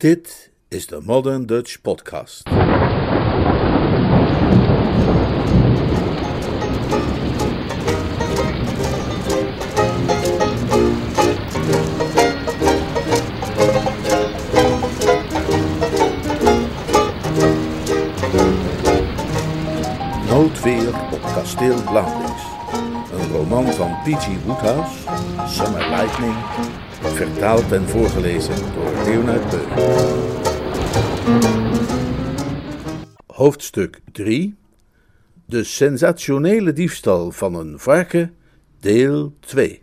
Dit is de Modern Dutch Podcast. Noodweer op kasteel Blauwdings. Een roman van P.G. Woodhouse, Summer Lightning, vertaald en voorgelezen door Leonard Beuk. Hoofdstuk 3 De sensationele diefstal van een varken, deel 2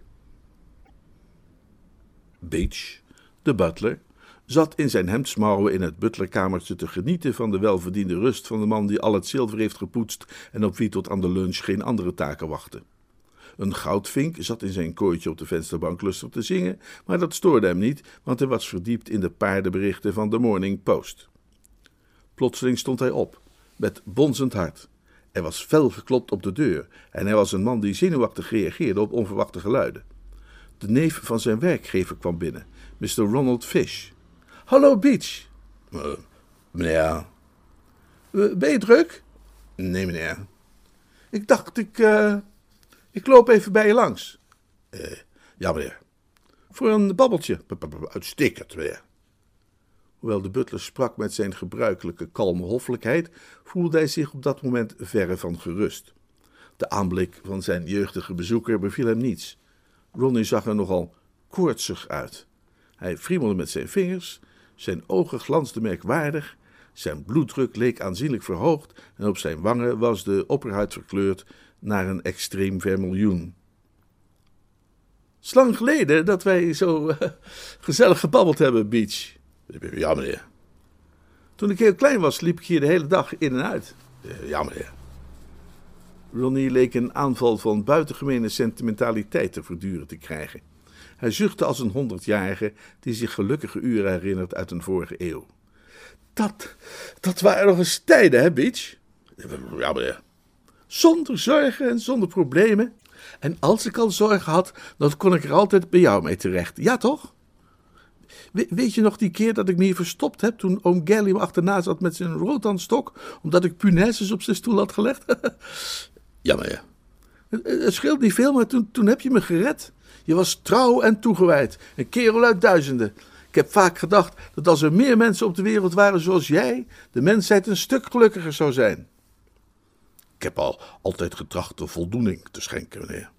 Beach, de butler, zat in zijn hemdsmouwen in het butlerkamertje te genieten van de welverdiende rust van de man die al het zilver heeft gepoetst en op wie tot aan de lunch geen andere taken wachten. Een goudvink zat in zijn kooitje op de vensterbank lustig te zingen, maar dat stoorde hem niet, want hij was verdiept in de paardenberichten van de Morning Post. Plotseling stond hij op, met bonzend hart. Er was fel geklopt op de deur en hij was een man die zenuwachtig reageerde op onverwachte geluiden. De neef van zijn werkgever kwam binnen, Mr. Ronald Fish. Hallo, Beach. Uh, meneer. Uh, ben je druk? Nee, meneer. Ik dacht, ik, uh, ik loop even bij je langs. Uh, ja, meneer. Voor een babbeltje. Uitstekend, meneer. Hoewel de butler sprak met zijn gebruikelijke kalme hoffelijkheid, voelde hij zich op dat moment verre van gerust. De aanblik van zijn jeugdige bezoeker beviel hem niets. Ronnie zag er nogal koortsig uit. Hij friemelde met zijn vingers, zijn ogen glansden merkwaardig, zijn bloeddruk leek aanzienlijk verhoogd en op zijn wangen was de opperhuid verkleurd naar een extreem vermiljoen. Slang geleden dat wij zo gezellig gebabbeld hebben, Beach. Ja, meneer. Toen ik heel klein was, liep ik hier de hele dag in en uit. Ja, meneer. Ronnie leek een aanval van buitengemene sentimentaliteit te verduren te krijgen. Hij zuchtte als een honderdjarige die zich gelukkige uren herinnert uit een vorige eeuw. Dat, dat waren nog eens tijden, hè, Beach? Ja, meneer. Zonder zorgen en zonder problemen. En als ik al zorgen had, dan kon ik er altijd bij jou mee terecht. Ja, toch? We, weet je nog die keer dat ik me hier verstopt heb toen oom Gally me achterna zat met zijn rotanstok, omdat ik punaises op zijn stoel had gelegd? ja, meneer. Het, het scheelt niet veel, maar toen, toen heb je me gered. Je was trouw en toegewijd, een kerel uit duizenden. Ik heb vaak gedacht dat als er meer mensen op de wereld waren zoals jij, de mensheid een stuk gelukkiger zou zijn. Ik heb al altijd getracht de voldoening te schenken, meneer.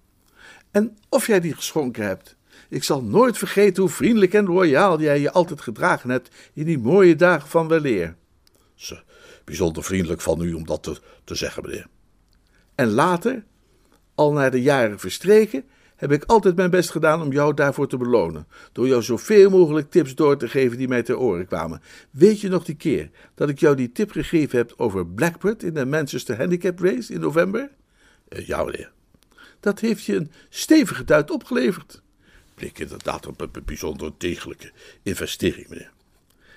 En of jij die geschonken hebt. Ik zal nooit vergeten hoe vriendelijk en royaal jij je altijd gedragen hebt in die mooie dagen van weleer. Ze, bijzonder vriendelijk van u om dat te, te zeggen, meneer. En later, al naar de jaren verstreken, heb ik altijd mijn best gedaan om jou daarvoor te belonen. Door jou zoveel mogelijk tips door te geven die mij ter oren kwamen. Weet je nog die keer dat ik jou die tip gegeven heb over Blackbird in de Manchester Handicap Race in november? Uh, ja, meneer. Dat heeft je een stevige duit opgeleverd. Bleek inderdaad een bijzonder degelijke investering, meneer.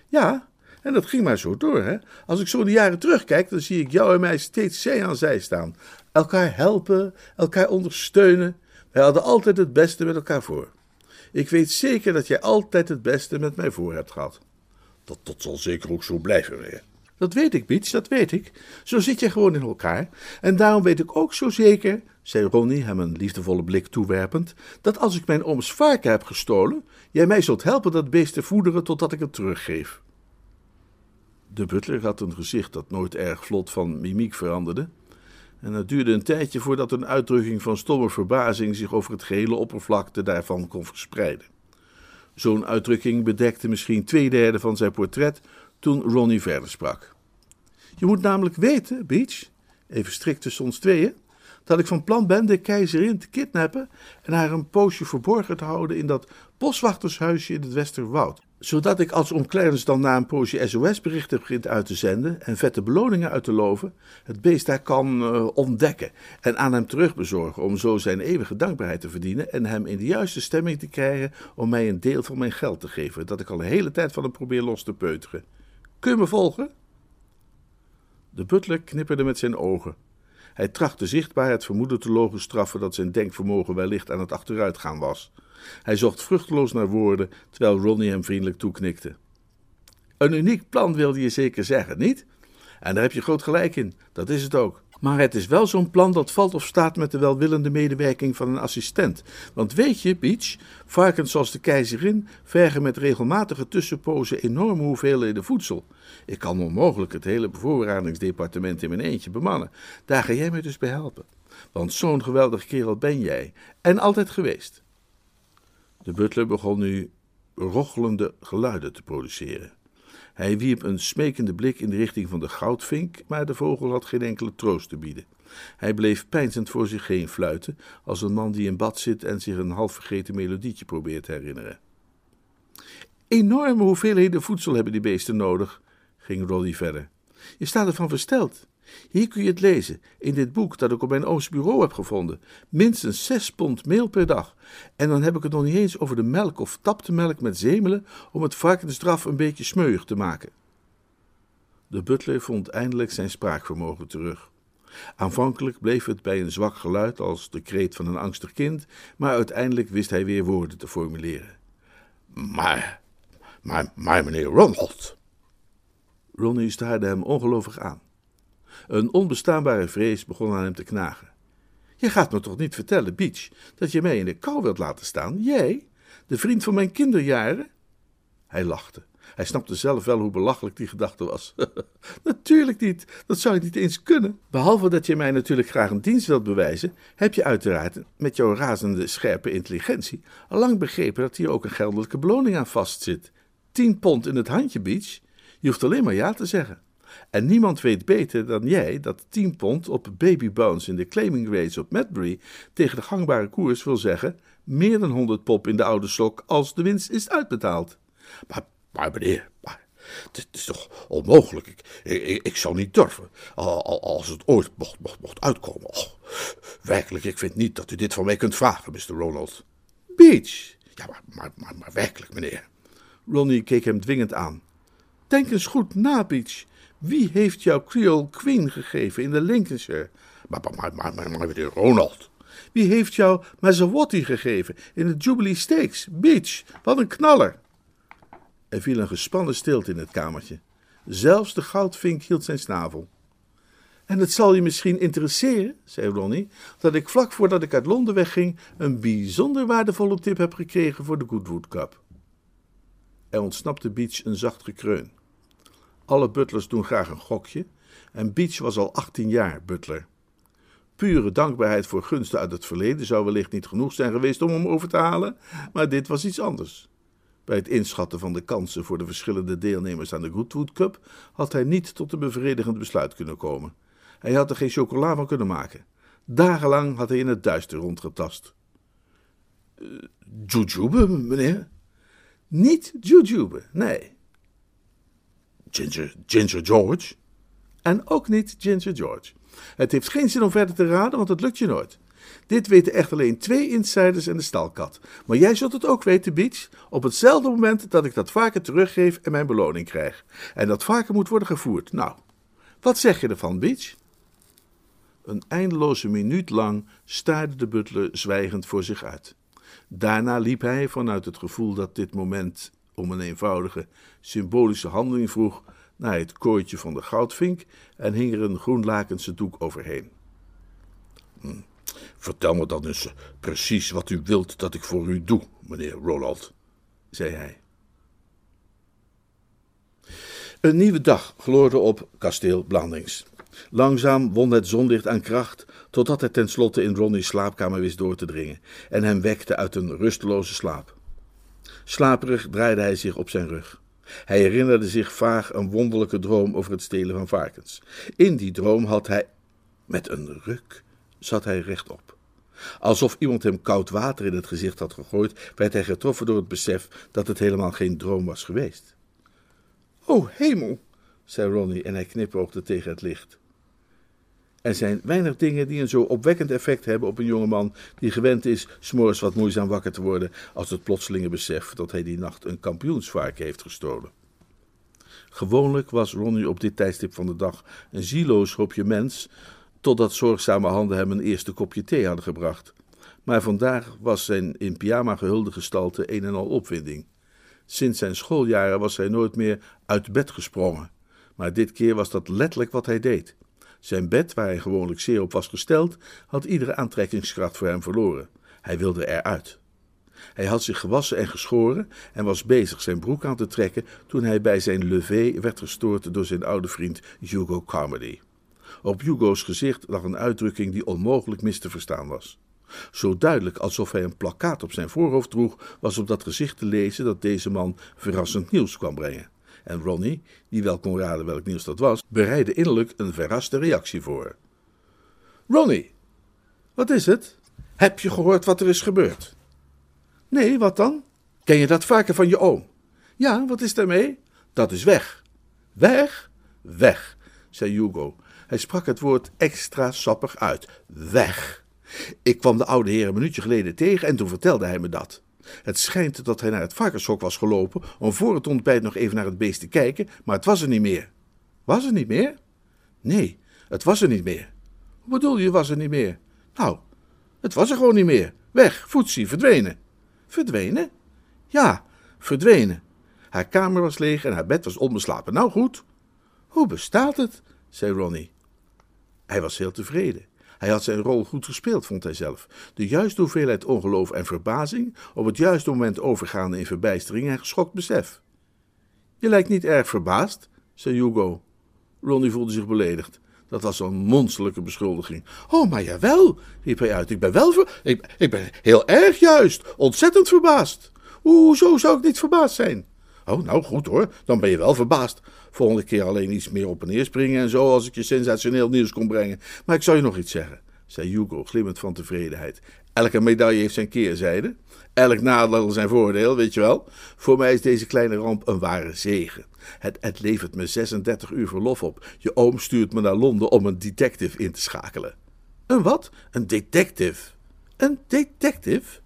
Ja, en dat ging maar zo door, hè. Als ik zo de jaren terugkijk, dan zie ik jou en mij steeds zij aan zij staan. Elkaar helpen, elkaar ondersteunen. Wij hadden altijd het beste met elkaar voor. Ik weet zeker dat jij altijd het beste met mij voor hebt gehad. Dat, dat zal zeker ook zo blijven, meneer. Dat weet ik, Beach, dat weet ik. Zo zit je gewoon in elkaar. En daarom weet ik ook zo zeker, zei Ronnie hem een liefdevolle blik toewerpend, dat als ik mijn ooms varken heb gestolen, jij mij zult helpen dat beest te voederen totdat ik het teruggeef. De butler had een gezicht dat nooit erg vlot van mimiek veranderde. En het duurde een tijdje voordat een uitdrukking van stomme verbazing zich over het gehele oppervlakte daarvan kon verspreiden. Zo'n uitdrukking bedekte misschien twee derde van zijn portret toen Ronnie verder sprak. Je moet namelijk weten, Beach, even strikt tussen ons tweeën, dat ik van plan ben de keizerin te kidnappen en haar een poosje verborgen te houden in dat boswachtershuisje in het Westerwoud. Zodat ik als Clarence dan na een poosje SOS-berichten begint uit te zenden en vette beloningen uit te loven, het beest daar kan uh, ontdekken en aan hem terugbezorgen om zo zijn eeuwige dankbaarheid te verdienen en hem in de juiste stemming te krijgen om mij een deel van mijn geld te geven, dat ik al de hele tijd van hem probeer los te peuteren. Kun je me volgen? De butler knipperde met zijn ogen. Hij trachtte zichtbaar het vermoeden te logen straffen dat zijn denkvermogen wellicht aan het achteruitgaan was. Hij zocht vruchteloos naar woorden, terwijl Ronnie hem vriendelijk toeknikte. Een uniek plan wilde je zeker zeggen, niet? En daar heb je groot gelijk in, dat is het ook. Maar het is wel zo'n plan dat valt of staat met de welwillende medewerking van een assistent. Want weet je, Beach, varkens zoals de keizerin vergen met regelmatige tussenpozen enorme hoeveelheden voedsel. Ik kan onmogelijk het hele bevoorradingsdepartement in mijn eentje bemannen. Daar ga jij me dus bij helpen. Want zo'n geweldige kerel ben jij. En altijd geweest. De butler begon nu rochelende geluiden te produceren. Hij wierp een smekende blik in de richting van de goudvink, maar de vogel had geen enkele troost te bieden. Hij bleef peinzend voor zich heen fluiten, als een man die in bad zit en zich een half vergeten melodietje probeert te herinneren. Enorme hoeveelheden voedsel hebben die beesten nodig, ging Rolly verder. Je staat ervan versteld. Hier kun je het lezen, in dit boek dat ik op mijn ooms bureau heb gevonden. Minstens zes pond meel per dag. En dan heb ik het nog niet eens over de melk of tapte melk met zemelen om het varkensdraf een beetje smeuig te maken. De butler vond eindelijk zijn spraakvermogen terug. Aanvankelijk bleef het bij een zwak geluid als de kreet van een angstig kind, maar uiteindelijk wist hij weer woorden te formuleren. Maar, maar, maar meneer Ronald. Ronnie staarde hem ongelovig aan. Een onbestaanbare vrees begon aan hem te knagen. Je gaat me toch niet vertellen, Beach, dat je mij in de kou wilt laten staan? Jij, de vriend van mijn kinderjaren? Hij lachte. Hij snapte zelf wel hoe belachelijk die gedachte was. natuurlijk niet, dat zou je niet eens kunnen. Behalve dat je mij natuurlijk graag een dienst wilt bewijzen, heb je uiteraard met jouw razende scherpe intelligentie al lang begrepen dat hier ook een geldelijke beloning aan vastzit. Tien pond in het handje, Beach. Je hoeft alleen maar ja te zeggen. En niemand weet beter dan jij dat 10 pond op baby bones in de claiming race op Madbury tegen de gangbare koers wil zeggen meer dan 100 pop in de oude sok als de winst is uitbetaald. Maar, maar meneer, maar, is toch onmogelijk. Ik, ik, ik zou niet durven. Als het ooit mocht, mocht, mocht uitkomen. Oh, werkelijk, ik vind niet dat u dit van mij kunt vragen, Mr. Ronald. Beach. Ja, maar, maar, maar, maar werkelijk, meneer. Ronnie keek hem dwingend aan. Denk eens goed na, Beach. Wie heeft jou Creole Queen gegeven in de Lincolnshire? Maar, maar, maar, maar, maar Ronald. Wie heeft jou Maserati gegeven in de Jubilee Stakes? Beach, wat een knaller. Er viel een gespannen stilte in het kamertje. Zelfs de goudvink hield zijn snavel. En het zal je misschien interesseren, zei Ronnie, dat ik vlak voordat ik uit Londen wegging een bijzonder waardevolle tip heb gekregen voor de Goodwood Cup. Er ontsnapte Beach een zacht gekreun. Alle butlers doen graag een gokje en Beach was al 18 jaar butler. Pure dankbaarheid voor gunsten uit het verleden zou wellicht niet genoeg zijn geweest om hem over te halen, maar dit was iets anders. Bij het inschatten van de kansen voor de verschillende deelnemers aan de Goodwood Cup had hij niet tot een bevredigend besluit kunnen komen. Hij had er geen chocola van kunnen maken. Dagenlang had hij in het duister rondgetast. Uh, jujube, meneer? Niet jujube, nee. Ginger, Ginger George? En ook niet Ginger George. Het heeft geen zin om verder te raden, want het lukt je nooit. Dit weten echt alleen twee insiders en de stalkat. Maar jij zult het ook weten, Beach, op hetzelfde moment dat ik dat varken teruggeef en mijn beloning krijg. En dat varken moet worden gevoerd. Nou, wat zeg je ervan, Beach? Een eindeloze minuut lang staarde de butler zwijgend voor zich uit. Daarna liep hij, vanuit het gevoel dat dit moment om een eenvoudige, symbolische handeling vroeg, naar het kooitje van de goudvink en hing er een groen lakense doek overheen. Hm. Vertel me dan eens precies wat u wilt dat ik voor u doe, meneer Ronald, zei hij. Een nieuwe dag gloorde op kasteel Blandings. Langzaam won het zonlicht aan kracht, totdat het tenslotte in Ronnie's slaapkamer wist door te dringen en hem wekte uit een rusteloze slaap. Slaperig draaide hij zich op zijn rug. Hij herinnerde zich vaag een wonderlijke droom over het stelen van varkens. In die droom had hij. Met een ruk zat hij rechtop. Alsof iemand hem koud water in het gezicht had gegooid, werd hij getroffen door het besef dat het helemaal geen droom was geweest. O hemel, zei Ronnie en hij knipoogde tegen het licht. Er zijn weinig dingen die een zo opwekkend effect hebben op een jongeman die gewend is s'morgens wat moeizaam wakker te worden als het plotselinge besef dat hij die nacht een kampioensvarken heeft gestolen. Gewoonlijk was Ronnie op dit tijdstip van de dag een zieloos hoopje mens, totdat zorgzame handen hem een eerste kopje thee hadden gebracht. Maar vandaag was zijn in pyjama gehulde gestalte een en al opwinding. Sinds zijn schooljaren was hij nooit meer uit bed gesprongen, maar dit keer was dat letterlijk wat hij deed. Zijn bed, waar hij gewoonlijk zeer op was gesteld, had iedere aantrekkingskracht voor hem verloren. Hij wilde eruit. Hij had zich gewassen en geschoren en was bezig zijn broek aan te trekken toen hij bij zijn lever werd gestoord door zijn oude vriend Hugo Carmody. Op Hugo's gezicht lag een uitdrukking die onmogelijk mis te verstaan was. Zo duidelijk alsof hij een plakkaat op zijn voorhoofd droeg, was op dat gezicht te lezen dat deze man verrassend nieuws kwam brengen. En Ronnie, die wel kon raden welk nieuws dat was, bereidde innerlijk een verraste reactie voor. Ronnie, wat is het? Heb je gehoord wat er is gebeurd? Nee, wat dan? Ken je dat vaker van je oom? Ja, wat is daarmee? Dat is weg. Weg? Weg, zei Hugo. Hij sprak het woord extra sappig uit. Weg. Ik kwam de oude heer een minuutje geleden tegen en toen vertelde hij me dat. Het schijnt dat hij naar het varkenshok was gelopen om voor het ontbijt nog even naar het beest te kijken, maar het was er niet meer. Was er niet meer? Nee, het was er niet meer. Hoe bedoel je, was er niet meer? Nou, het was er gewoon niet meer. Weg, voetsie, verdwenen. Verdwenen? Ja, verdwenen. Haar kamer was leeg en haar bed was onbeslapen. Nou goed. Hoe bestaat het? zei Ronnie. Hij was heel tevreden. Hij had zijn rol goed gespeeld, vond hij zelf. De juiste hoeveelheid ongeloof en verbazing, op het juiste moment overgaande in verbijstering en geschokt besef. Je lijkt niet erg verbaasd, zei Hugo. Ronnie voelde zich beledigd. Dat was een monsterlijke beschuldiging. Oh, maar jawel, riep hij uit. Ik ben wel ver... ik, ik ben heel erg juist, ontzettend verbaasd. Hoezo zou ik niet verbaasd zijn? Oh, nou goed hoor, dan ben je wel verbaasd. Volgende keer alleen iets meer op en neer springen en zo als ik je sensationeel nieuws kon brengen. Maar ik zou je nog iets zeggen, zei Hugo, glimmend van tevredenheid. Elke medaille heeft zijn keerzijde. Elk nadeel zijn voordeel, weet je wel. Voor mij is deze kleine ramp een ware zegen. Het, het levert me 36 uur verlof op. Je oom stuurt me naar Londen om een detective in te schakelen. Een wat? Een detective? Een detective?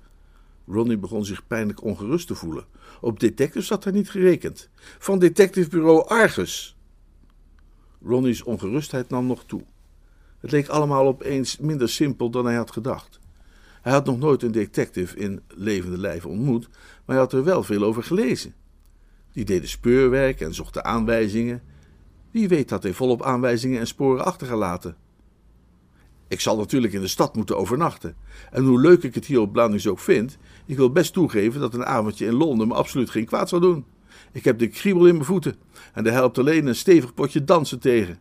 Ronnie begon zich pijnlijk ongerust te voelen. Op detectives had hij niet gerekend. Van detectivebureau Argus. Ronnie's ongerustheid nam nog toe. Het leek allemaal opeens minder simpel dan hij had gedacht. Hij had nog nooit een detective in levende lijf ontmoet, maar hij had er wel veel over gelezen. Die deden speurwerk en zochten aanwijzingen. Wie weet had hij volop aanwijzingen en sporen achtergelaten. Ik zal natuurlijk in de stad moeten overnachten. En hoe leuk ik het hier op Blandings ook vind, ik wil best toegeven dat een avondje in Londen me absoluut geen kwaad zou doen. Ik heb de kriebel in mijn voeten en er helpt alleen een stevig potje dansen tegen.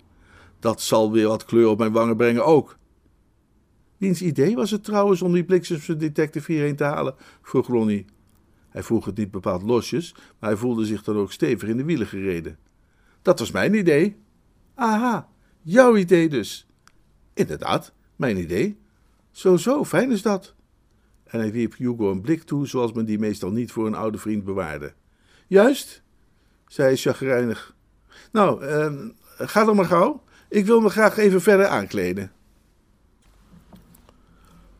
Dat zal weer wat kleur op mijn wangen brengen ook. Wiens idee was het trouwens om die bliksemsdetective hierheen te halen? vroeg Ronnie. Hij vroeg het niet bepaald losjes, maar hij voelde zich dan ook stevig in de wielen gereden. Dat was mijn idee. Aha, jouw idee dus. Inderdaad, mijn idee. Zo, zo, fijn is dat. En hij wierp Hugo een blik toe, zoals men die meestal niet voor een oude vriend bewaarde. Juist, zei hij chagrijnig. Nou, eh, ga dan maar gauw. Ik wil me graag even verder aankleden.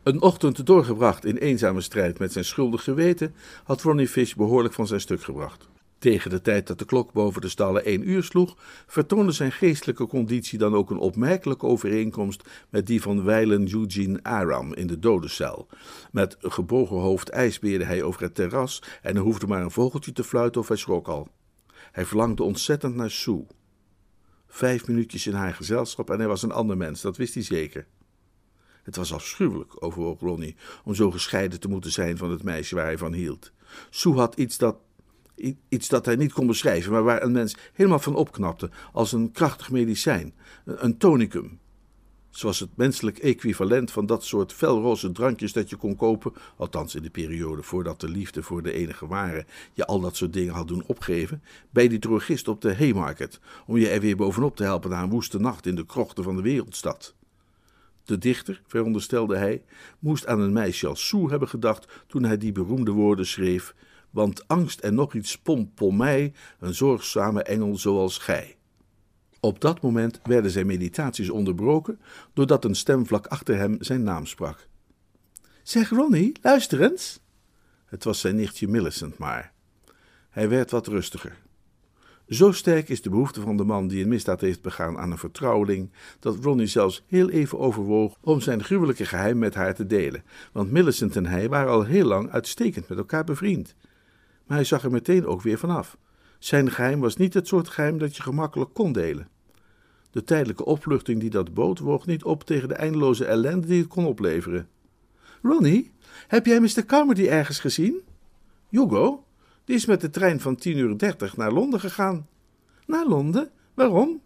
Een ochtend doorgebracht in eenzame strijd met zijn schuldig geweten had Ronnie Fish behoorlijk van zijn stuk gebracht. Tegen de tijd dat de klok boven de stallen één uur sloeg, vertoonde zijn geestelijke conditie dan ook een opmerkelijke overeenkomst met die van wijlen Eugene Aram in de dodencel. Met gebogen hoofd ijsbeerde hij over het terras en er hoefde maar een vogeltje te fluiten of hij schrok al. Hij verlangde ontzettend naar Sue. Vijf minuutjes in haar gezelschap en hij was een ander mens, dat wist hij zeker. Het was afschuwelijk, overwoog Ronnie, om zo gescheiden te moeten zijn van het meisje waar hij van hield. Sue had iets dat Iets dat hij niet kon beschrijven, maar waar een mens helemaal van opknapte, als een krachtig medicijn, een tonicum. Zoals het menselijk equivalent van dat soort felroze drankjes dat je kon kopen, althans in de periode voordat de liefde voor de enige ware je al dat soort dingen had doen opgeven, bij die drogist op de Haymarket, om je er weer bovenop te helpen na een woeste nacht in de krochten van de wereldstad. De dichter, veronderstelde hij, moest aan een meisje als Sue hebben gedacht toen hij die beroemde woorden schreef: want angst en nog iets pompel mij, een zorgzame engel zoals gij. Op dat moment werden zijn meditaties onderbroken, doordat een stem vlak achter hem zijn naam sprak. Zeg Ronnie, luister eens. Het was zijn nichtje Millicent maar. Hij werd wat rustiger. Zo sterk is de behoefte van de man die een misdaad heeft begaan aan een vertrouweling, dat Ronnie zelfs heel even overwoog om zijn gruwelijke geheim met haar te delen, want Millicent en hij waren al heel lang uitstekend met elkaar bevriend. Maar hij zag er meteen ook weer vanaf. Zijn geheim was niet het soort geheim dat je gemakkelijk kon delen. De tijdelijke opluchting die dat bood woog niet op tegen de eindeloze ellende die het kon opleveren. Ronnie, heb jij Mr. Carmody ergens gezien? Hugo, die is met de trein van 10 uur 30 naar Londen gegaan. Naar Londen? Waarom?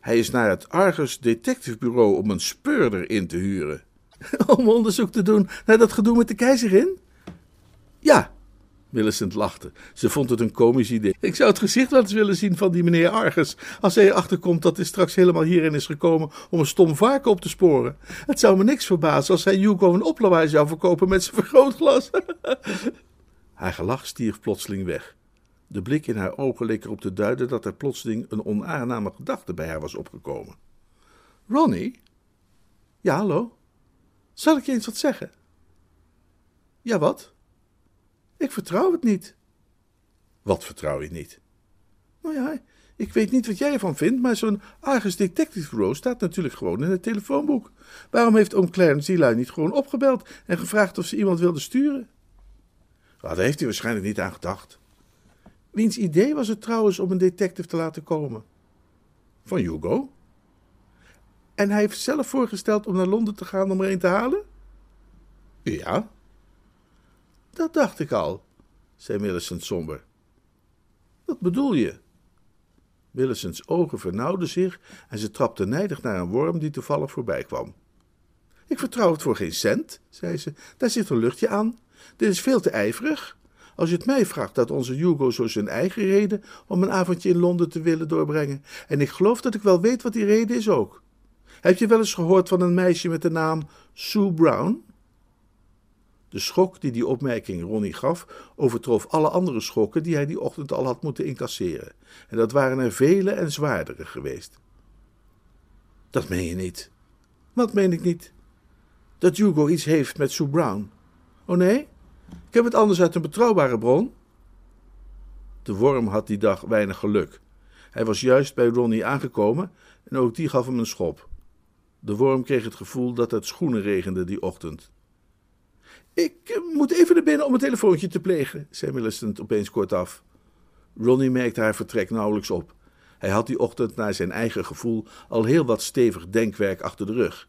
Hij is naar het Argus Detective Bureau om een speurder in te huren. Om onderzoek te doen naar dat gedoe met de keizerin? Ja, Millicent lachte. Ze vond het een komisch idee. Ik zou het gezicht wel eens willen zien van die meneer Argus. Als hij erachter komt dat hij straks helemaal hierin is gekomen om een stom varken op te sporen. Het zou me niks verbazen als hij Hugo een oplawaai zou verkopen met zijn vergrootglas. haar gelach stierf plotseling weg. De blik in haar ogen leek erop te duiden dat er plotseling een onaangename gedachte bij haar was opgekomen. Ronnie? Ja, hallo? Zal ik je eens wat zeggen? Ja, wat? Ik vertrouw het niet. Wat vertrouw je niet? Nou ja, ik weet niet wat jij ervan vindt, maar zo'n Argus Detective Bureau staat natuurlijk gewoon in het telefoonboek. Waarom heeft oom Clarence die lui niet gewoon opgebeld en gevraagd of ze iemand wilde sturen? Nou, daar heeft hij waarschijnlijk niet aan gedacht. Wiens idee was het trouwens om een detective te laten komen? Van Hugo. En hij heeft zelf voorgesteld om naar Londen te gaan om er een te halen? Ja. Dat dacht ik al, zei Millicent somber. Wat bedoel je? Millicent's ogen vernauwden zich en ze trapte nijdig naar een worm die toevallig voorbij kwam. Ik vertrouw het voor geen cent, zei ze. Daar zit een luchtje aan. Dit is veel te ijverig. Als je het mij vraagt, dat onze Hugo zo zijn eigen reden om een avondje in Londen te willen doorbrengen. En ik geloof dat ik wel weet wat die reden is ook. Heb je wel eens gehoord van een meisje met de naam Sue Brown? De schok die die opmerking Ronnie gaf, overtrof alle andere schokken die hij die ochtend al had moeten incasseren. En dat waren er vele en zwaardere geweest. Dat meen je niet. Wat meen ik niet? Dat Hugo iets heeft met Sue Brown. Oh nee? Ik heb het anders uit een betrouwbare bron. De worm had die dag weinig geluk. Hij was juist bij Ronnie aangekomen en ook die gaf hem een schop. De worm kreeg het gevoel dat het schoenen regende die ochtend. Ik eh, moet even naar binnen om een telefoontje te plegen, zei Millicent opeens kortaf. Ronnie merkte haar vertrek nauwelijks op. Hij had die ochtend naar zijn eigen gevoel al heel wat stevig denkwerk achter de rug.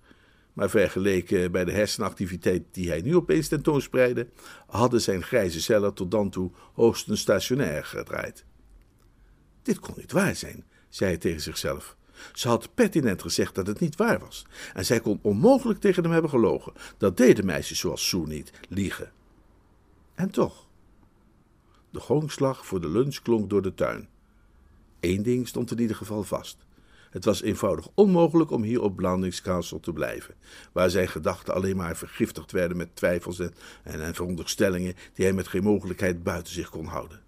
Maar vergeleken bij de hersenactiviteit die hij nu opeens tentoonspreidde, hadden zijn grijze cellen tot dan toe hoogstens stationair gedraaid. Dit kon niet waar zijn, zei hij tegen zichzelf. Ze had pertinent gezegd dat het niet waar was. En zij kon onmogelijk tegen hem hebben gelogen. Dat deden meisjes zoals Sue niet, liegen. En toch. De gongslag voor de lunch klonk door de tuin. Eén ding stond in ieder geval vast. Het was eenvoudig onmogelijk om hier op Blandings Castle te blijven, waar zijn gedachten alleen maar vergiftigd werden met twijfels en, en, en veronderstellingen die hij met geen mogelijkheid buiten zich kon houden.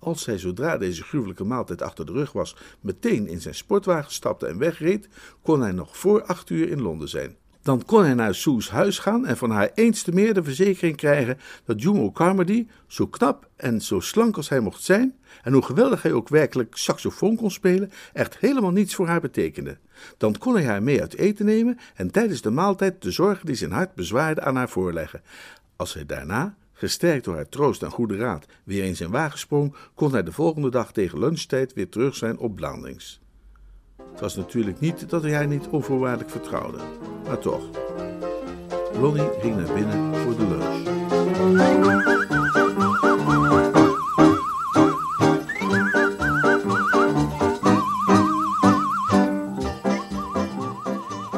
Als hij zodra deze gruwelijke maaltijd achter de rug was, meteen in zijn sportwagen stapte en wegreed, kon hij nog voor acht uur in Londen zijn. Dan kon hij naar Sue's huis gaan en van haar eens te meer de verzekering krijgen dat Jumo Carmody, zo knap en zo slank als hij mocht zijn, en hoe geweldig hij ook werkelijk saxofoon kon spelen, echt helemaal niets voor haar betekende. Dan kon hij haar mee uit eten nemen en tijdens de maaltijd de zorgen die zijn hart bezwaarden aan haar voorleggen. Als hij daarna Gesterkt door haar troost en goede raad weer in zijn wagen sprong, kon hij de volgende dag tegen lunchtijd weer terug zijn op Blandings. Het was natuurlijk niet dat hij haar niet onvoorwaardelijk vertrouwde, maar toch. Ronnie ging naar binnen voor de lunch.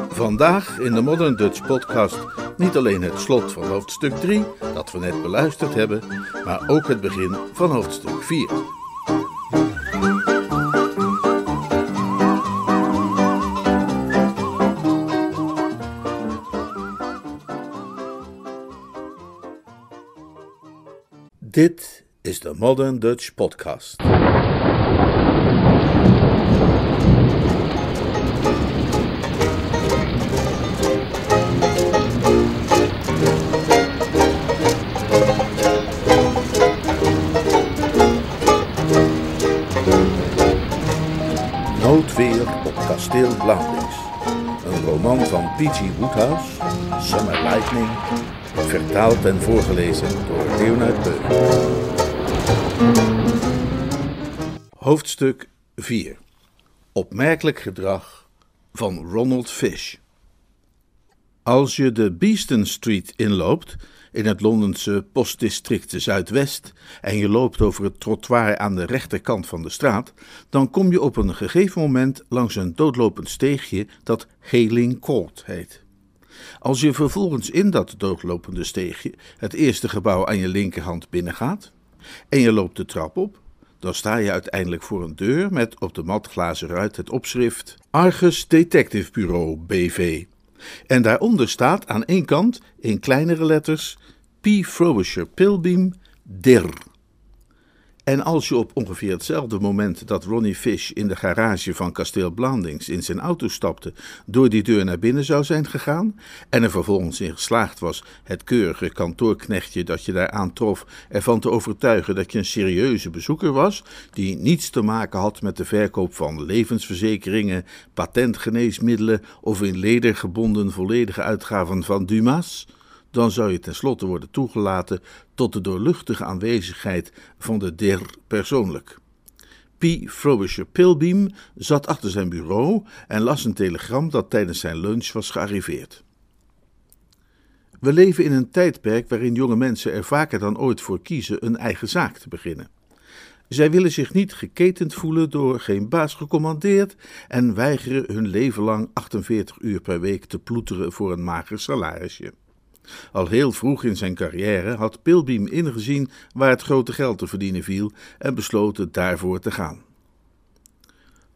Vandaag in de Modern Dutch Podcast niet alleen het slot van hoofdstuk 3, dat we net beluisterd hebben, maar ook het begin van hoofdstuk 4. Dit is de Modern Dutch Podcast. Kasteel Blauwdings. Een roman van P.G. Woodhouse, Summer Lightning, vertaald en voorgelezen door Leonard Beul. Hoofdstuk 4 Opmerkelijk gedrag van Ronald Fish. Als je de Beeston Street inloopt, in het Londense postdistrict Zuidwest, en je loopt over het trottoir aan de rechterkant van de straat, dan kom je op een gegeven moment langs een doodlopend steegje dat Heling Court heet. Als je vervolgens in dat doodlopende steegje het eerste gebouw aan je linkerhand binnengaat, en je loopt de trap op, dan sta je uiteindelijk voor een deur met op de matglazen ruit het opschrift Argus Detective Bureau BV. En daaronder staat aan één kant in kleinere letters P. Frobisher Pilbeam, DIR. En als je op ongeveer hetzelfde moment dat Ronnie Fish in de garage van kasteel Blandings in zijn auto stapte, door die deur naar binnen zou zijn gegaan, en er vervolgens in geslaagd was het keurige kantoorknechtje dat je daar aantrof ervan te overtuigen dat je een serieuze bezoeker was, die niets te maken had met de verkoop van levensverzekeringen, patentgeneesmiddelen of in leder gebonden volledige uitgaven van Dumas, dan zou je tenslotte worden toegelaten tot de doorluchtige aanwezigheid van de der persoonlijk. P. Frobisher Pilbeam zat achter zijn bureau en las een telegram dat tijdens zijn lunch was gearriveerd. We leven in een tijdperk waarin jonge mensen er vaker dan ooit voor kiezen een eigen zaak te beginnen. Zij willen zich niet geketend voelen door geen baas gecommandeerd en weigeren hun leven lang 48 uur per week te ploeteren voor een mager salarisje. Al heel vroeg in zijn carrière had Pilbeam ingezien waar het grote geld te verdienen viel en besloten daarvoor te gaan.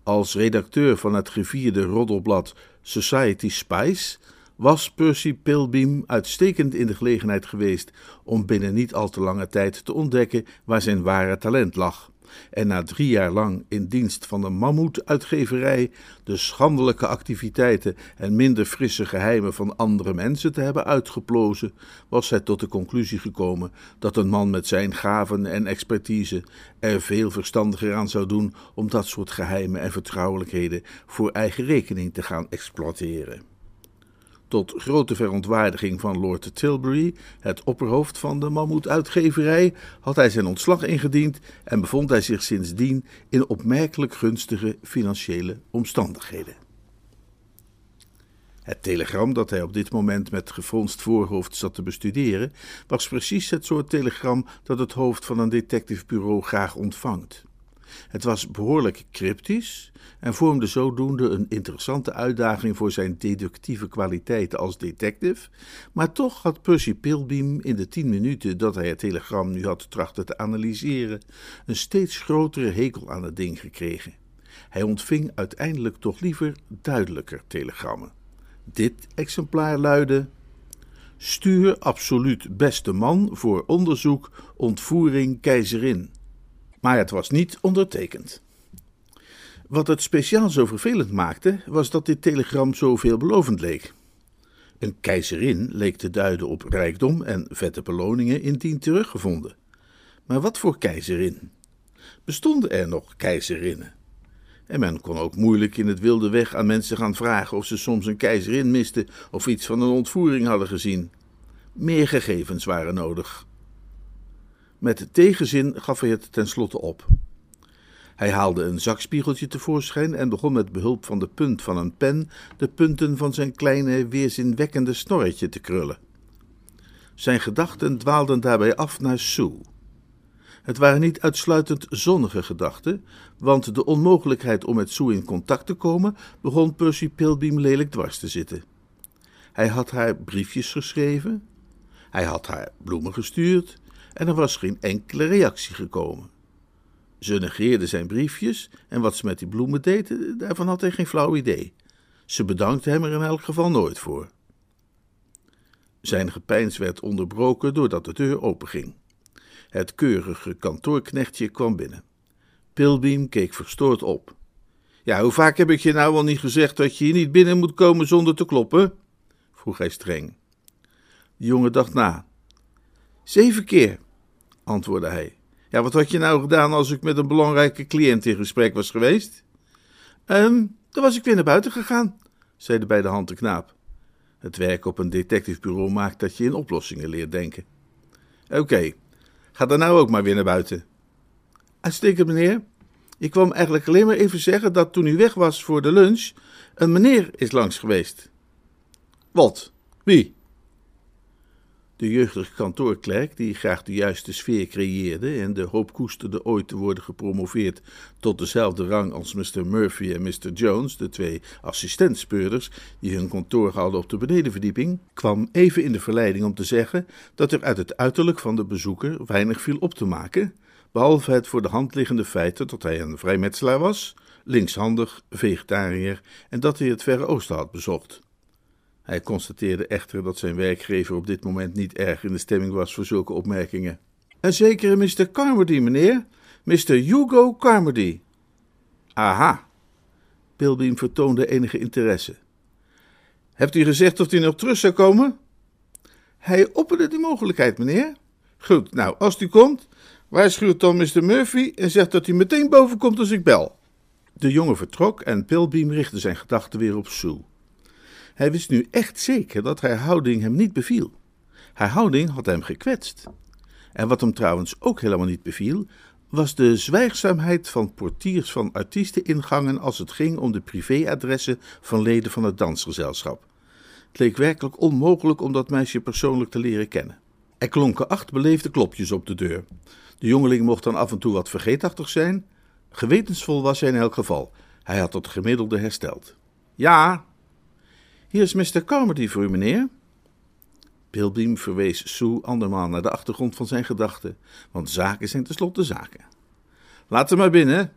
Als redacteur van het gevierde roddelblad Society Spice was Percy Pilbeam uitstekend in de gelegenheid geweest om binnen niet al te lange tijd te ontdekken waar zijn ware talent lag en na drie jaar lang in dienst van de mammoetuitgeverij de schandelijke activiteiten en minder frisse geheimen van andere mensen te hebben uitgeplozen, was hij tot de conclusie gekomen dat een man met zijn gaven en expertise er veel verstandiger aan zou doen om dat soort geheimen en vertrouwelijkheden voor eigen rekening te gaan exploiteren. Tot grote verontwaardiging van Lord Tilbury, het opperhoofd van de mammoetuitgeverij, had hij zijn ontslag ingediend en bevond hij zich sindsdien in opmerkelijk gunstige financiële omstandigheden. Het telegram dat hij op dit moment met gefronst voorhoofd zat te bestuderen, was precies het soort telegram dat het hoofd van een detectivebureau graag ontvangt. Het was behoorlijk cryptisch en vormde zodoende een interessante uitdaging voor zijn deductieve kwaliteiten als detective, maar toch had Percy Pilbeam in de tien minuten dat hij het telegram nu had trachten te analyseren, een steeds grotere hekel aan het ding gekregen. Hij ontving uiteindelijk toch liever duidelijker telegrammen. Dit exemplaar luidde: Stuur absoluut beste man voor onderzoek ontvoering keizerin maar het was niet ondertekend. Wat het speciaal zo vervelend maakte, was dat dit telegram zo veelbelovend leek. Een keizerin leek te duiden op rijkdom en vette beloningen indien teruggevonden. Maar wat voor keizerin? Bestonden er nog keizerinnen? En men kon ook moeilijk in het wilde weg aan mensen gaan vragen of ze soms een keizerin misten of iets van een ontvoering hadden gezien. Meer gegevens waren nodig. Met tegenzin gaf hij het tenslotte op. Hij haalde een zakspiegeltje tevoorschijn en begon met behulp van de punt van een pen de punten van zijn kleine, weerzinwekkende snorretje te krullen. Zijn gedachten dwaalden daarbij af naar Sue. Het waren niet uitsluitend zonnige gedachten, want de onmogelijkheid om met Sue in contact te komen begon Percy Pilbeam lelijk dwars te zitten. Hij had haar briefjes geschreven, hij had haar bloemen gestuurd en er was geen enkele reactie gekomen. Ze negeerde zijn briefjes en wat ze met die bloemen deed, daarvan had hij geen flauw idee. Ze bedankte hem er in elk geval nooit voor. Zijn gepeins werd onderbroken doordat de deur openging. Het keurige kantoorknechtje kwam binnen. Pilbeam keek verstoord op. Ja, hoe vaak heb ik je nou wel niet gezegd dat je hier niet binnen moet komen zonder te kloppen? vroeg hij streng. De jongen dacht na. Zeven keer, antwoordde hij. Ja, wat had je nou gedaan als ik met een belangrijke cliënt in gesprek was geweest? Ehm, dan was ik weer naar buiten gegaan, zei de bij de hand de knaap. Het werk op een detectivebureau maakt dat je in oplossingen leert denken. Oké, ga dan nou ook maar weer naar buiten. Uitstekend, meneer. Ik kwam eigenlijk alleen maar even zeggen dat toen u weg was voor de lunch, een meneer is langs geweest. Wat? Wie? De jeugdige kantoorklerk, die graag de juiste sfeer creëerde en de hoop koesterde ooit te worden gepromoveerd tot dezelfde rang als Mr. Murphy en Mr. Jones, de twee assistentspeurders die hun kantoor hadden op de benedenverdieping, kwam even in de verleiding om te zeggen dat er uit het uiterlijk van de bezoeker weinig viel op te maken, behalve het voor de hand liggende feit dat hij een vrijmetselaar was, linkshandig, vegetariër en dat hij het Verre Oosten had bezocht. Hij constateerde echter dat zijn werkgever op dit moment niet erg in de stemming was voor zulke opmerkingen. En zeker Mr. Carmody, meneer. Mr. Hugo Carmody. Aha. Pilbeam vertoonde enige interesse. Hebt u gezegd of hij nog terug zou komen? Hij opperde die mogelijkheid, meneer. Goed, nou, als u komt, waarschuwt dan Mr. Murphy en zegt dat hij meteen boven komt als ik bel. De jongen vertrok en Pilbeam richtte zijn gedachten weer op Sue. Hij wist nu echt zeker dat haar houding hem niet beviel. Haar houding had hem gekwetst. En wat hem trouwens ook helemaal niet beviel, was de zwijgzaamheid van portiers van artiesteningangen als het ging om de privéadressen van leden van het dansgezelschap. Het leek werkelijk onmogelijk om dat meisje persoonlijk te leren kennen. Er klonken acht beleefde klopjes op de deur. De jongeling mocht dan af en toe wat vergeetachtig zijn. Gewetensvol was hij in elk geval. Hij had het gemiddelde hersteld. Ja, hier is Mr. Carmody voor u, meneer. Pilbeam verwees Sue andermaal naar de achtergrond van zijn gedachten, want zaken zijn tenslotte zaken. Laat hem maar binnen.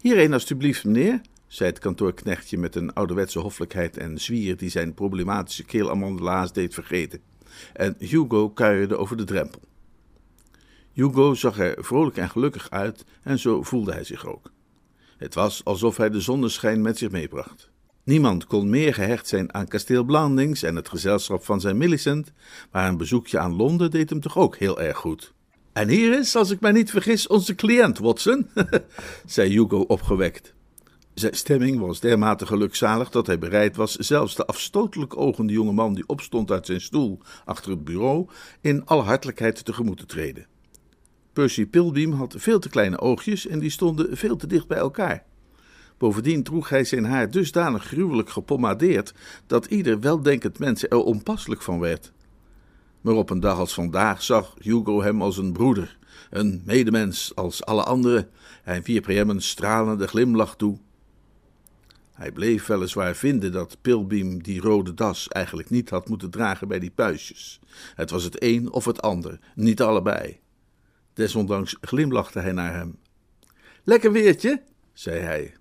Hierheen alstublieft, meneer, zei het kantoorknechtje met een ouderwetse hoffelijkheid en zwier die zijn problematische keelamandelaas deed vergeten. En Hugo kuierde over de drempel. Hugo zag er vrolijk en gelukkig uit en zo voelde hij zich ook. Het was alsof hij de zonneschijn met zich meebracht. Niemand kon meer gehecht zijn aan kasteel Blandings en het gezelschap van zijn Millicent, maar een bezoekje aan Londen deed hem toch ook heel erg goed. En hier is, als ik mij niet vergis, onze cliënt, Watson, zei Hugo opgewekt. Zijn stemming was dermate gelukzalig dat hij bereid was zelfs de afstotelijk ogende jonge man die opstond uit zijn stoel achter het bureau in alle hartelijkheid tegemoet te treden. Percy Pilbeam had veel te kleine oogjes en die stonden veel te dicht bij elkaar. Bovendien droeg hij zijn haar dusdanig gruwelijk gepommadeerd dat ieder weldenkend mens er onpasselijk van werd. Maar op een dag als vandaag zag Hugo hem als een broeder, een medemens als alle anderen. Hij wierp hem een stralende glimlach toe. Hij bleef weliswaar vinden dat Pilbeam die rode das eigenlijk niet had moeten dragen bij die puistjes. Het was het een of het ander, niet allebei. Desondanks glimlachte hij naar hem. Lekker weertje, zei hij.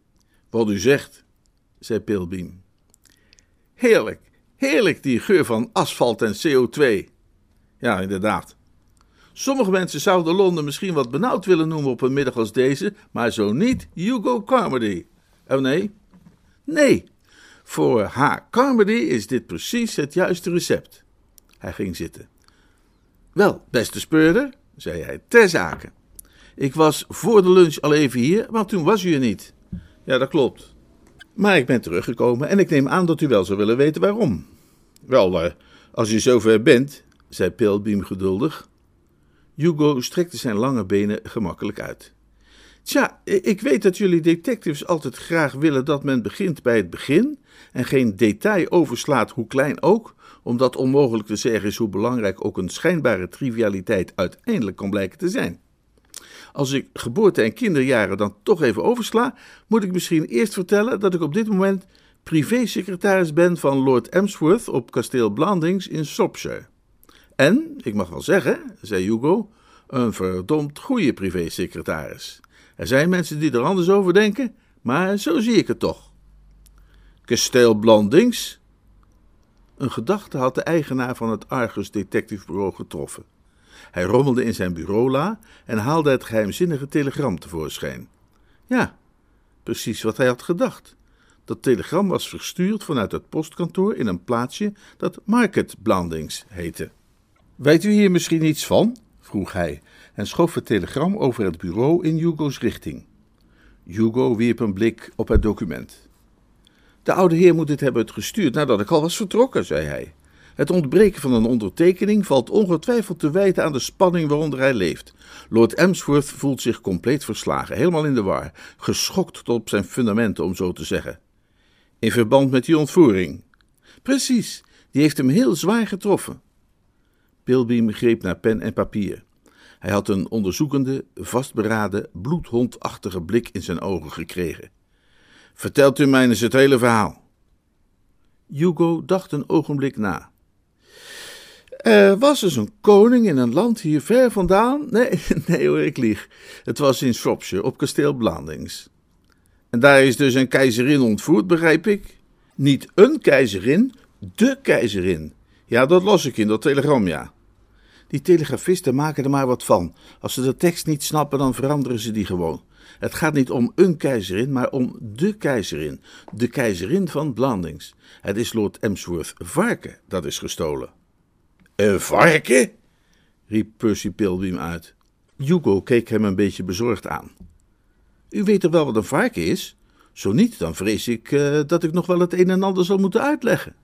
Wat u zegt, zei Pilbeam. Heerlijk, heerlijk die geur van asfalt en CO2. Ja, inderdaad. Sommige mensen zouden Londen misschien wat benauwd willen noemen op een middag als deze, maar zo niet Hugo Carmody. Oh nee? Nee, voor H. Carmody is dit precies het juiste recept. Hij ging zitten. Wel, beste speurder, zei hij, ter zake. Ik was voor de lunch al even hier, maar toen was u er niet. Ja, dat klopt. Maar ik ben teruggekomen en ik neem aan dat u wel zou willen weten waarom. Wel, uh, als u zover bent, zei Pilbeam geduldig. Hugo strekte zijn lange benen gemakkelijk uit. Tja, ik weet dat jullie detectives altijd graag willen dat men begint bij het begin en geen detail overslaat, hoe klein ook, omdat onmogelijk te zeggen is hoe belangrijk ook een schijnbare trivialiteit uiteindelijk kan blijken te zijn. Als ik geboorte- en kinderjaren dan toch even oversla, moet ik misschien eerst vertellen dat ik op dit moment privésecretaris ben van Lord Emsworth op kasteel Blandings in Shropshire. En, ik mag wel zeggen, zei Hugo, een verdomd goede privésecretaris. Er zijn mensen die er anders over denken, maar zo zie ik het toch. Kasteel Blandings? Een gedachte had de eigenaar van het Argus Detective Bureau getroffen. Hij rommelde in zijn bureaula en haalde het geheimzinnige telegram tevoorschijn. Ja, precies wat hij had gedacht. Dat telegram was verstuurd vanuit het postkantoor in een plaatsje dat Market Blandings heette. Weet u hier misschien iets van? vroeg hij en schoof het telegram over het bureau in Hugo's richting. Hugo wierp een blik op het document. De oude heer moet dit hebben het gestuurd nadat ik al was vertrokken, zei hij. Het ontbreken van een ondertekening valt ongetwijfeld te wijten aan de spanning waaronder hij leeft. Lord Emsworth voelt zich compleet verslagen, helemaal in de war, geschokt tot op zijn fundamenten, om zo te zeggen. In verband met die ontvoering. Precies, die heeft hem heel zwaar getroffen. Pilbeam greep naar pen en papier. Hij had een onderzoekende, vastberaden, bloedhondachtige blik in zijn ogen gekregen. Vertelt u mij eens het hele verhaal. Hugo dacht een ogenblik na. Er was dus een koning in een land hier ver vandaan. Nee, nee hoor, ik lieg. Het was in Shropshire, op kasteel Blandings. En daar is dus een keizerin ontvoerd, begrijp ik? Niet een keizerin, de keizerin. Ja, dat las ik in dat telegram, ja. Die telegrafisten maken er maar wat van. Als ze de tekst niet snappen, dan veranderen ze die gewoon. Het gaat niet om een keizerin, maar om de keizerin. De keizerin van Blandings. Het is Lord Emsworth varken dat is gestolen. Een varken? riep Percy Pilbeam uit. Hugo keek hem een beetje bezorgd aan. U weet toch wel wat een varken is? Zo niet, dan vrees ik uh, dat ik nog wel het een en ander zal moeten uitleggen.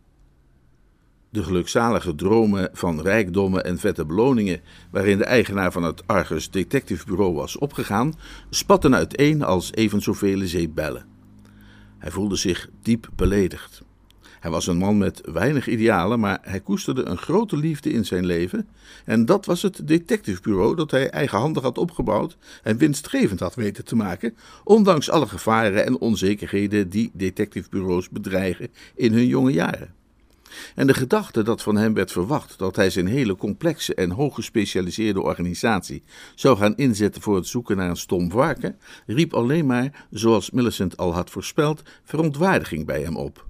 De gelukzalige dromen van rijkdommen en vette beloningen, waarin de eigenaar van het Argus Detective Bureau was opgegaan, spatten uiteen als even zoveel zeepbellen. Hij voelde zich diep beledigd. Hij was een man met weinig idealen, maar hij koesterde een grote liefde in zijn leven. En dat was het detectivebureau dat hij eigenhandig had opgebouwd en winstgevend had weten te maken, ondanks alle gevaren en onzekerheden die detectivebureaus bedreigen in hun jonge jaren. En de gedachte dat van hem werd verwacht dat hij zijn hele complexe en hooggespecialiseerde organisatie zou gaan inzetten voor het zoeken naar een stom varken, riep alleen maar, zoals Millicent al had voorspeld, verontwaardiging bij hem op.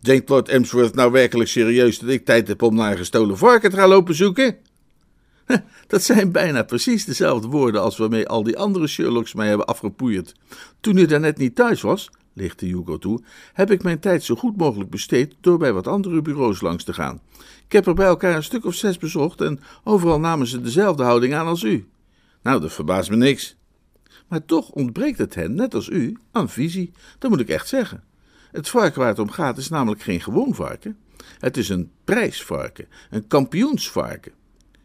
Denkt Lord Emsworth nou werkelijk serieus dat ik tijd heb om naar een gestolen varken te gaan lopen zoeken? Dat zijn bijna precies dezelfde woorden als waarmee al die andere Sherlocks mij hebben afgepoeierd. Toen u daarnet niet thuis was, lichtte Hugo toe, heb ik mijn tijd zo goed mogelijk besteed door bij wat andere bureaus langs te gaan. Ik heb er bij elkaar een stuk of zes bezocht en overal namen ze dezelfde houding aan als u. Nou, dat verbaast me niks. Maar toch ontbreekt het hen, net als u, aan visie. Dat moet ik echt zeggen. Het varken waar het om gaat is namelijk geen gewoon varken. Het is een prijsvarken, een kampioensvarken.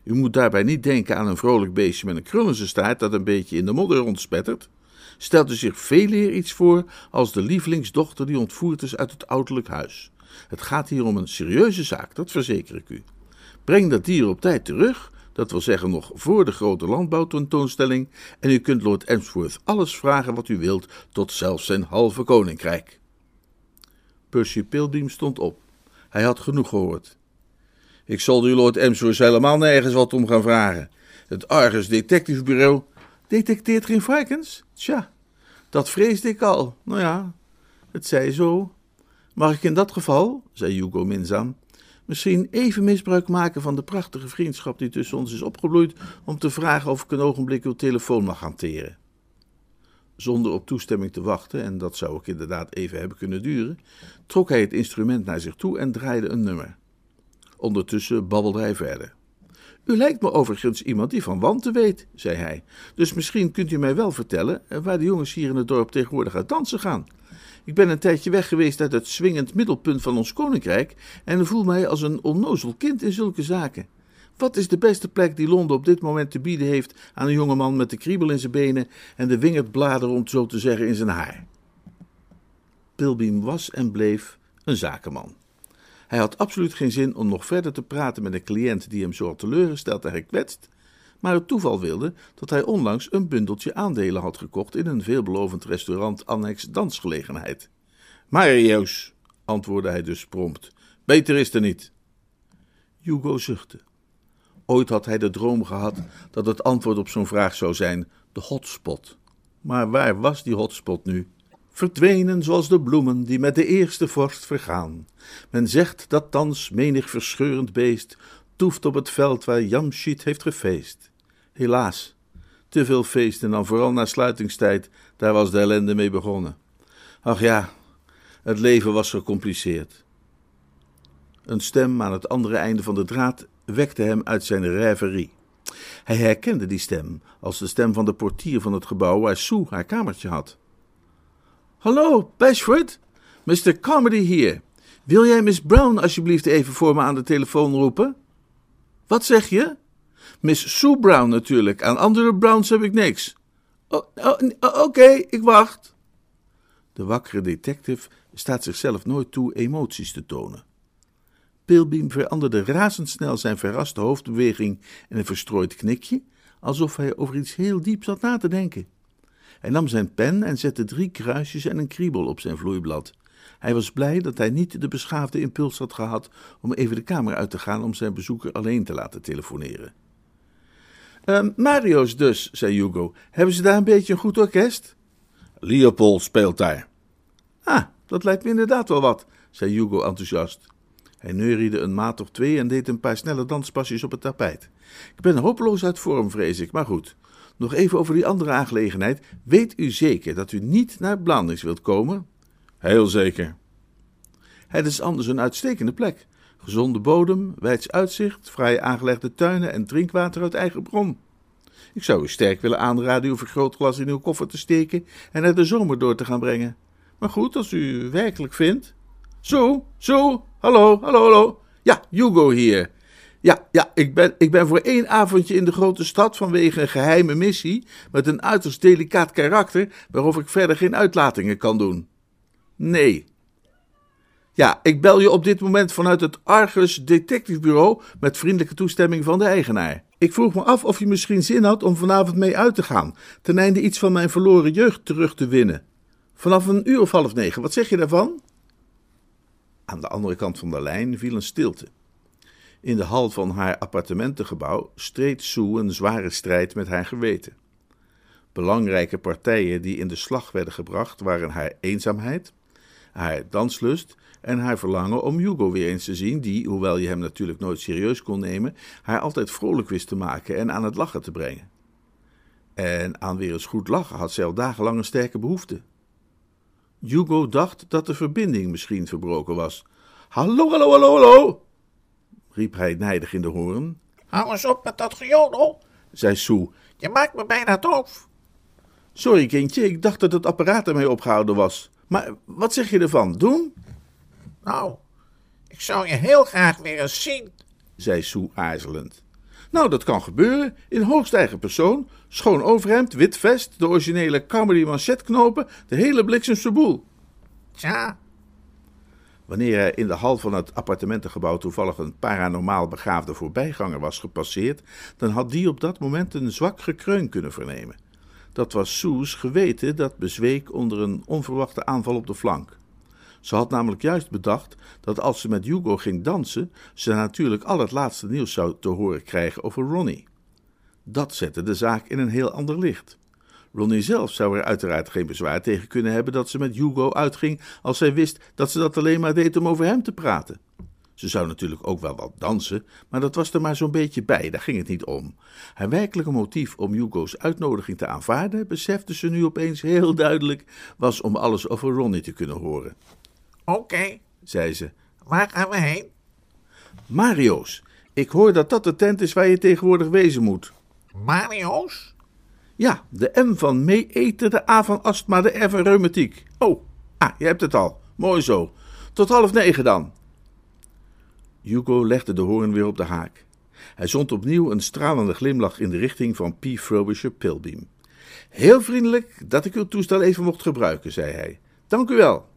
U moet daarbij niet denken aan een vrolijk beestje met een krullense staart dat een beetje in de modder rondspettert. Stelt u zich veel eer iets voor als de lievelingsdochter die ontvoerd is uit het ouderlijk huis. Het gaat hier om een serieuze zaak, dat verzeker ik u. Breng dat dier op tijd terug, dat wil zeggen nog voor de grote landbouwtentoonstelling, en u kunt Lord Emsworth alles vragen wat u wilt, tot zelfs zijn halve koninkrijk. Percy Pilbeam stond op. Hij had genoeg gehoord. Ik zal u Lord Emsworth helemaal nergens wat om gaan vragen. Het Argus Detective Bureau detecteert geen varkens? Tja, dat vreesde ik al. Nou ja, het zij zo. Mag ik in dat geval, zei Hugo minzaam, misschien even misbruik maken van de prachtige vriendschap die tussen ons is opgebloeid, om te vragen of ik een ogenblik uw telefoon mag hanteren? Zonder op toestemming te wachten, en dat zou ik inderdaad even hebben kunnen duren, trok hij het instrument naar zich toe en draaide een nummer. Ondertussen babbelde hij verder. U lijkt me overigens iemand die van wanten weet, zei hij. Dus misschien kunt u mij wel vertellen waar de jongens hier in het dorp tegenwoordig uit dansen gaan. Ik ben een tijdje weg geweest uit het swingend middelpunt van ons koninkrijk en voel mij als een onnozel kind in zulke zaken. Wat is de beste plek die Londen op dit moment te bieden heeft aan een jongeman met de kriebel in zijn benen en de wingerdbladeren, om het zo te zeggen, in zijn haar? Pilbeam was en bleef een zakenman. Hij had absoluut geen zin om nog verder te praten met een cliënt die hem zo teleurgesteld en gekwetst, maar het toeval wilde dat hij onlangs een bundeltje aandelen had gekocht in een veelbelovend restaurant annex dansgelegenheid. Mario's, antwoordde hij dus prompt, beter is er niet. Hugo zuchtte. Ooit had hij de droom gehad dat het antwoord op zo'n vraag zou zijn: de hotspot. Maar waar was die hotspot nu? verdwenen zoals de bloemen die met de eerste vorst vergaan. Men zegt dat thans menig verscheurend beest toeft op het veld waar Jamshid heeft gefeest. Helaas, te veel feesten dan vooral na sluitingstijd, daar was de ellende mee begonnen. Ach ja, het leven was gecompliceerd. Een stem aan het andere einde van de draad wekte hem uit zijn rêverie. Hij herkende die stem als de stem van de portier van het gebouw waar Sue haar kamertje had. Hallo, Bashford. Mr. Comedy hier. Wil jij Miss Brown alsjeblieft even voor me aan de telefoon roepen? Wat zeg je? Miss Sue Brown natuurlijk. Aan andere Browns heb ik niks. Oh, oh, oh, Oké, ik wacht. De wakkere detective staat zichzelf nooit toe emoties te tonen. Pilbeam veranderde razendsnel zijn verraste hoofdbeweging in een verstrooid knikje, alsof hij over iets heel diep zat na te denken. Hij nam zijn pen en zette drie kruisjes en een kriebel op zijn vloeiblad. Hij was blij dat hij niet de beschaafde impuls had gehad om even de kamer uit te gaan om zijn bezoeker alleen te laten telefoneren. Uh, Mario's dus, zei Hugo. Hebben ze daar een beetje een goed orkest? Leopold speelt daar. Ah, dat lijkt me inderdaad wel wat, zei Hugo enthousiast. Hij neuriede een maat of twee en deed een paar snelle danspasjes op het tapijt. Ik ben hopeloos uit vorm, vrees ik, maar goed. Nog even over die andere aangelegenheid. Weet u zeker dat u niet naar Blandings wilt komen? Heel zeker. Het is anders een uitstekende plek. Gezonde bodem, wijds uitzicht, vrij aangelegde tuinen en drinkwater uit eigen bron. Ik zou u sterk willen aanraden uw vergrootglas in uw koffer te steken en er de zomer door te gaan brengen. Maar goed, als u werkelijk vindt. Zo, zo, hallo, hallo, hallo. Ja, Hugo hier. Ja, ja, ik ben, ik ben voor één avondje in de grote stad vanwege een geheime missie met een uiterst delicaat karakter waarover ik verder geen uitlatingen kan doen. Nee. Ja, ik bel je op dit moment vanuit het Argus Detective Bureau met vriendelijke toestemming van de eigenaar. Ik vroeg me af of je misschien zin had om vanavond mee uit te gaan, ten einde iets van mijn verloren jeugd terug te winnen. Vanaf een uur of half negen, wat zeg je daarvan? Aan de andere kant van de lijn viel een stilte. In de hal van haar appartementengebouw streed Sue een zware strijd met haar geweten. Belangrijke partijen die in de slag werden gebracht waren haar eenzaamheid, haar danslust en haar verlangen om Hugo weer eens te zien, die, hoewel je hem natuurlijk nooit serieus kon nemen, haar altijd vrolijk wist te maken en aan het lachen te brengen. En aan weer eens goed lachen had zij al dagenlang een sterke behoefte. Hugo dacht dat de verbinding misschien verbroken was. Hallo, hallo, hallo, hallo, riep hij nijdig in de hoorn. Hou eens op met dat gejodel, zei Sue. Je maakt me bijna doof. Sorry, kindje, ik dacht dat het apparaat ermee opgehouden was. Maar wat zeg je ervan? Doen? Nou, ik zou je heel graag weer eens zien, zei Sue aarzelend. Nou, dat kan gebeuren. In hoogst eigen persoon. Schoon overhemd, wit vest, de originele comedy manchetknopen, de hele bliksemse boel. Tja. Wanneer hij in de hal van het appartementengebouw toevallig een paranormaal begaafde voorbijganger was gepasseerd, dan had die op dat moment een zwak gekreun kunnen vernemen. Dat was Soes geweten dat bezweek onder een onverwachte aanval op de flank. Ze had namelijk juist bedacht dat als ze met Hugo ging dansen, ze natuurlijk al het laatste nieuws zou te horen krijgen over Ronnie. Dat zette de zaak in een heel ander licht. Ronnie zelf zou er uiteraard geen bezwaar tegen kunnen hebben dat ze met Hugo uitging als zij wist dat ze dat alleen maar deed om over hem te praten. Ze zou natuurlijk ook wel wat dansen, maar dat was er maar zo'n beetje bij, daar ging het niet om. Haar werkelijke motief om Hugo's uitnodiging te aanvaarden, besefte ze nu opeens heel duidelijk, was om alles over Ronnie te kunnen horen. Oké, zei ze. Waar gaan we heen? Mario's. Ik hoor dat dat de tent is waar je tegenwoordig wezen moet. Mario's? Ja, de M van mee eten, de A van astma, de R van reumatiek. Oh, ah, je hebt het al. Mooi zo. Tot half negen dan. Hugo legde de hoorn weer op de haak. Hij zond opnieuw een stralende glimlach in de richting van P. Frobisher Pilbeam. Heel vriendelijk dat ik uw toestel even mocht gebruiken, zei hij. Dank u wel.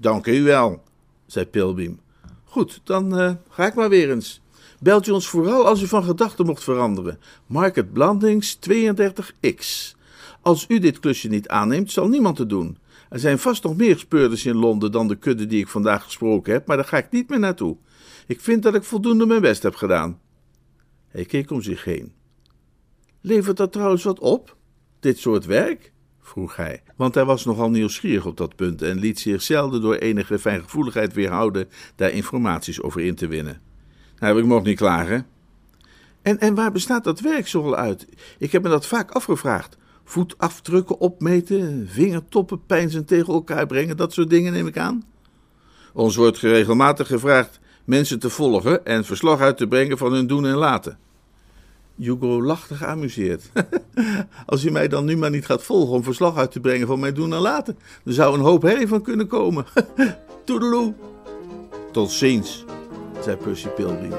Dank u wel, zei Pilbeam. Goed, dan uh, ga ik maar weer eens. Belt u ons vooral als u van gedachten mocht veranderen. Market Blandings 32X. Als u dit klusje niet aanneemt, zal niemand het doen. Er zijn vast nog meer speurders in Londen dan de kudde die ik vandaag gesproken heb, maar daar ga ik niet meer naartoe. Ik vind dat ik voldoende mijn best heb gedaan. Hij keek om zich heen. Levert dat trouwens wat op, dit soort werk? Vroeg hij, want hij was nogal nieuwsgierig op dat punt en liet zich zelden door enige fijngevoeligheid weerhouden daar informaties over in te winnen. Nou, ik mocht niet klagen. En, en waar bestaat dat werk zoal uit? Ik heb me dat vaak afgevraagd. Voetafdrukken opmeten, vingertoppen pijnzend tegen elkaar brengen, dat soort dingen neem ik aan. Ons wordt regelmatig gevraagd mensen te volgen en verslag uit te brengen van hun doen en laten. Hugo lachte geamuseerd. Als u mij dan nu maar niet gaat volgen om verslag uit te brengen van mijn doen en laten, dan zou een hoop herrie van kunnen komen. Toedeloe. Tot ziens, zei Percy Pilbeam.